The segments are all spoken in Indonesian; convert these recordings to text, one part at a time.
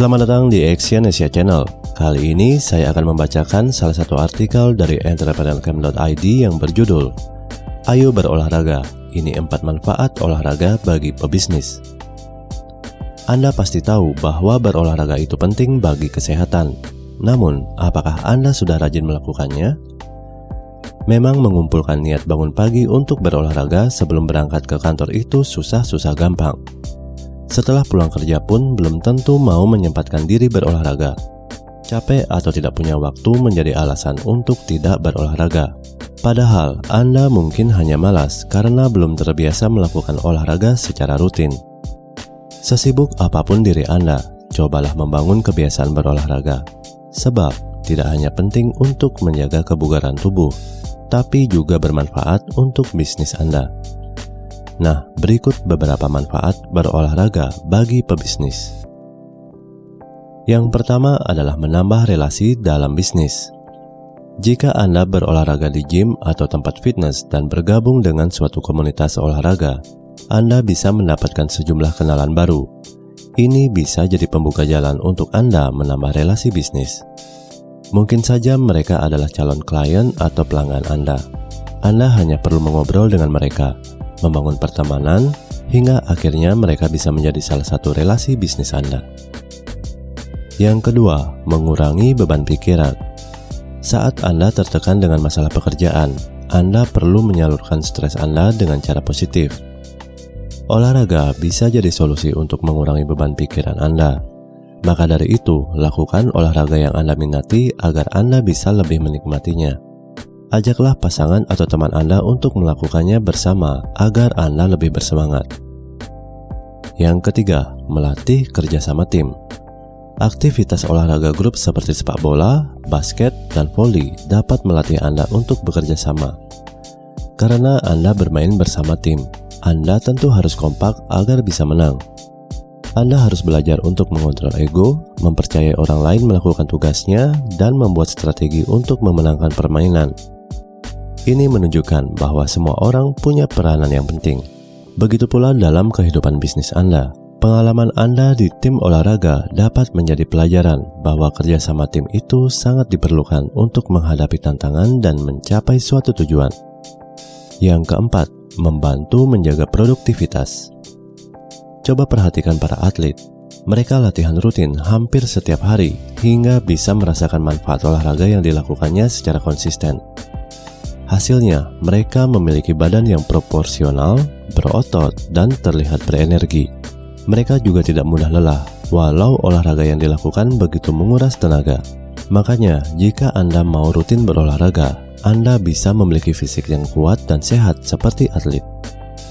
Selamat datang di Action Asia Channel. Kali ini saya akan membacakan salah satu artikel dari entrepreneurcamp.id yang berjudul Ayo berolahraga, ini empat manfaat olahraga bagi pebisnis. Anda pasti tahu bahwa berolahraga itu penting bagi kesehatan. Namun, apakah Anda sudah rajin melakukannya? Memang mengumpulkan niat bangun pagi untuk berolahraga sebelum berangkat ke kantor itu susah-susah gampang. Setelah pulang kerja pun belum tentu mau menyempatkan diri berolahraga. Capek atau tidak punya waktu menjadi alasan untuk tidak berolahraga. Padahal Anda mungkin hanya malas karena belum terbiasa melakukan olahraga secara rutin. Sesibuk apa pun diri Anda, cobalah membangun kebiasaan berolahraga. Sebab tidak hanya penting untuk menjaga kebugaran tubuh, tapi juga bermanfaat untuk bisnis Anda. Nah, berikut beberapa manfaat berolahraga bagi pebisnis. Yang pertama adalah menambah relasi dalam bisnis. Jika Anda berolahraga di gym atau tempat fitness dan bergabung dengan suatu komunitas olahraga, Anda bisa mendapatkan sejumlah kenalan baru. Ini bisa jadi pembuka jalan untuk Anda menambah relasi bisnis. Mungkin saja mereka adalah calon klien atau pelanggan Anda. Anda hanya perlu mengobrol dengan mereka, membangun pertemanan, hingga akhirnya mereka bisa menjadi salah satu relasi bisnis Anda. Yang kedua, mengurangi beban pikiran. Saat Anda tertekan dengan masalah pekerjaan, Anda perlu menyalurkan stres Anda dengan cara positif. Olahraga bisa jadi solusi untuk mengurangi beban pikiran Anda. Maka dari itu, lakukan olahraga yang Anda minati agar Anda bisa lebih menikmatinya ajaklah pasangan atau teman Anda untuk melakukannya bersama agar Anda lebih bersemangat. Yang ketiga, melatih kerjasama tim. Aktivitas olahraga grup seperti sepak bola, basket, dan voli dapat melatih Anda untuk bekerja sama. Karena Anda bermain bersama tim, Anda tentu harus kompak agar bisa menang. Anda harus belajar untuk mengontrol ego, mempercayai orang lain melakukan tugasnya, dan membuat strategi untuk memenangkan permainan. Ini menunjukkan bahwa semua orang punya peranan yang penting. Begitu pula dalam kehidupan bisnis Anda. Pengalaman Anda di tim olahraga dapat menjadi pelajaran bahwa kerjasama tim itu sangat diperlukan untuk menghadapi tantangan dan mencapai suatu tujuan. Yang keempat, membantu menjaga produktivitas. Coba perhatikan para atlet. Mereka latihan rutin hampir setiap hari hingga bisa merasakan manfaat olahraga yang dilakukannya secara konsisten. Hasilnya, mereka memiliki badan yang proporsional, berotot, dan terlihat berenergi. Mereka juga tidak mudah lelah, walau olahraga yang dilakukan begitu menguras tenaga. Makanya, jika Anda mau rutin berolahraga, Anda bisa memiliki fisik yang kuat dan sehat seperti atlet.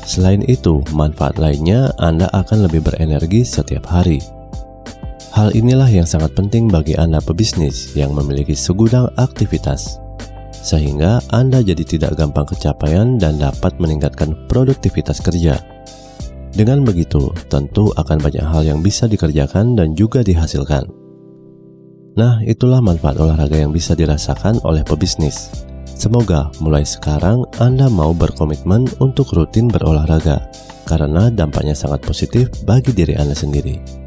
Selain itu, manfaat lainnya Anda akan lebih berenergi setiap hari. Hal inilah yang sangat penting bagi Anda pebisnis yang memiliki segudang aktivitas sehingga Anda jadi tidak gampang kecapaian dan dapat meningkatkan produktivitas kerja. Dengan begitu, tentu akan banyak hal yang bisa dikerjakan dan juga dihasilkan. Nah, itulah manfaat olahraga yang bisa dirasakan oleh pebisnis. Semoga mulai sekarang Anda mau berkomitmen untuk rutin berolahraga, karena dampaknya sangat positif bagi diri Anda sendiri.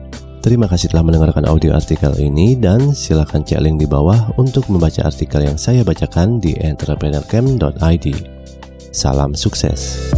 Terima kasih telah mendengarkan audio artikel ini dan silakan cek link di bawah untuk membaca artikel yang saya bacakan di entrepreneurcamp.id. Salam sukses.